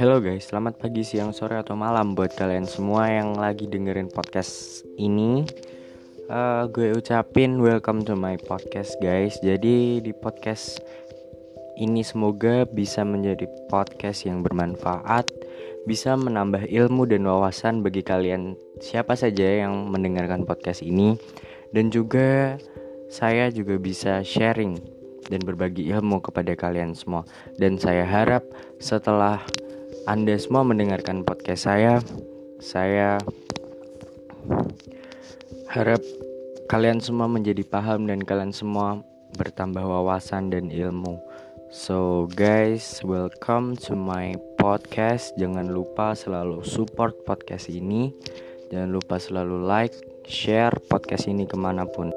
Halo guys, selamat pagi, siang, sore, atau malam buat kalian semua yang lagi dengerin podcast ini. Uh, gue ucapin welcome to my podcast guys. Jadi di podcast ini semoga bisa menjadi podcast yang bermanfaat, bisa menambah ilmu dan wawasan bagi kalian siapa saja yang mendengarkan podcast ini, dan juga saya juga bisa sharing dan berbagi ilmu kepada kalian semua. Dan saya harap setelah anda semua mendengarkan podcast saya. Saya harap kalian semua menjadi paham dan kalian semua bertambah wawasan dan ilmu. So guys, welcome to my podcast. Jangan lupa selalu support podcast ini. Jangan lupa selalu like, share podcast ini ke mana pun.